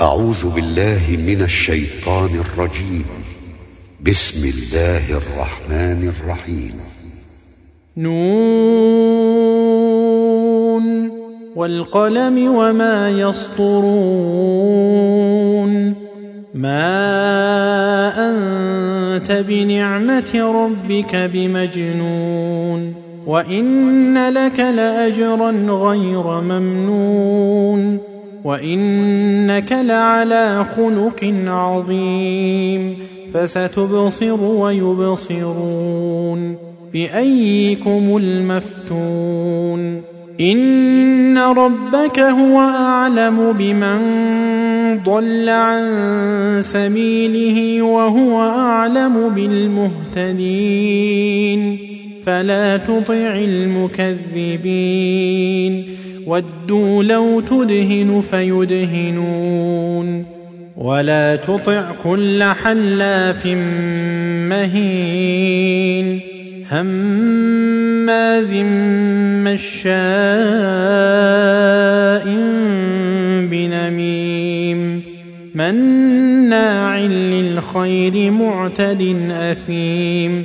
أعوذ بالله من الشيطان الرجيم. بسم الله الرحمن الرحيم. نون. والقلم وما يسطرون. ما أنت بنعمة ربك بمجنون. وإن لك لأجرا غير ممنون. وإنك لعلى خلق عظيم فستبصر ويبصرون بأيكم المفتون إن ربك هو أعلم بمن ضل عن سبيله وهو أعلم بالمهتدين فلا تطع المكذبين. ودوا لو تدهن فيدهنون. ولا تطع كل حلاف مهين. هماز مشاء بنميم. مناع للخير معتد أثيم.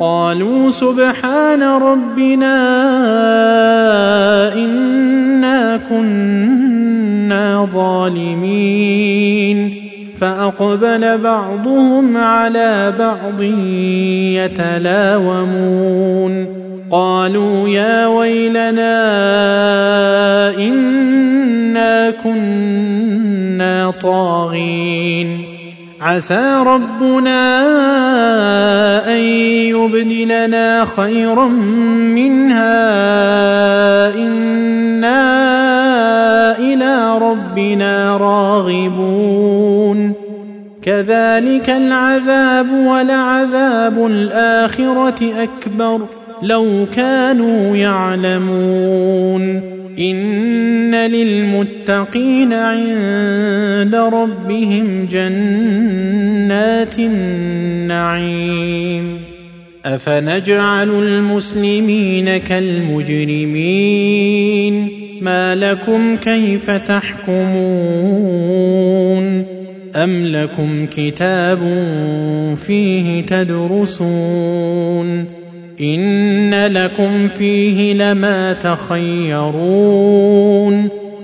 قالوا سبحان ربنا إنا كنا ظالمين. فأقبل بعضهم على بعض يتلاومون. قالوا يا ويلنا إنا كنا طاغين. عسى ربنا يبدلنا خيرا منها. أنا إلى ربنا راغبون. كذلك العذاب ولعذاب الاخره اكبر. لو كانوا يعلمون. ان للمتقين عند ربهم جنات النعيم. أفنجعل المسلمين كالمجرمين؟ ما لكم كيف تحكمون؟ أم لكم كتاب فيه تدرسون؟ إن لكم فيه لما تخيرون؟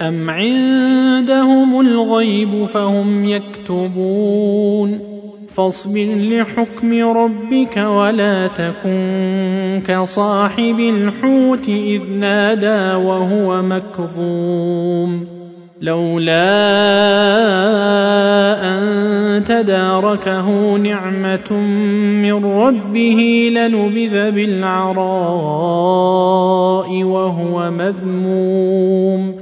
أم عندهم الغيب فهم يكتبون فاصبر لحكم ربك ولا تكن كصاحب الحوت إذ نادى وهو مكظوم لولا أن تداركه نعمة من ربه لنبذ بالعراء وهو مذموم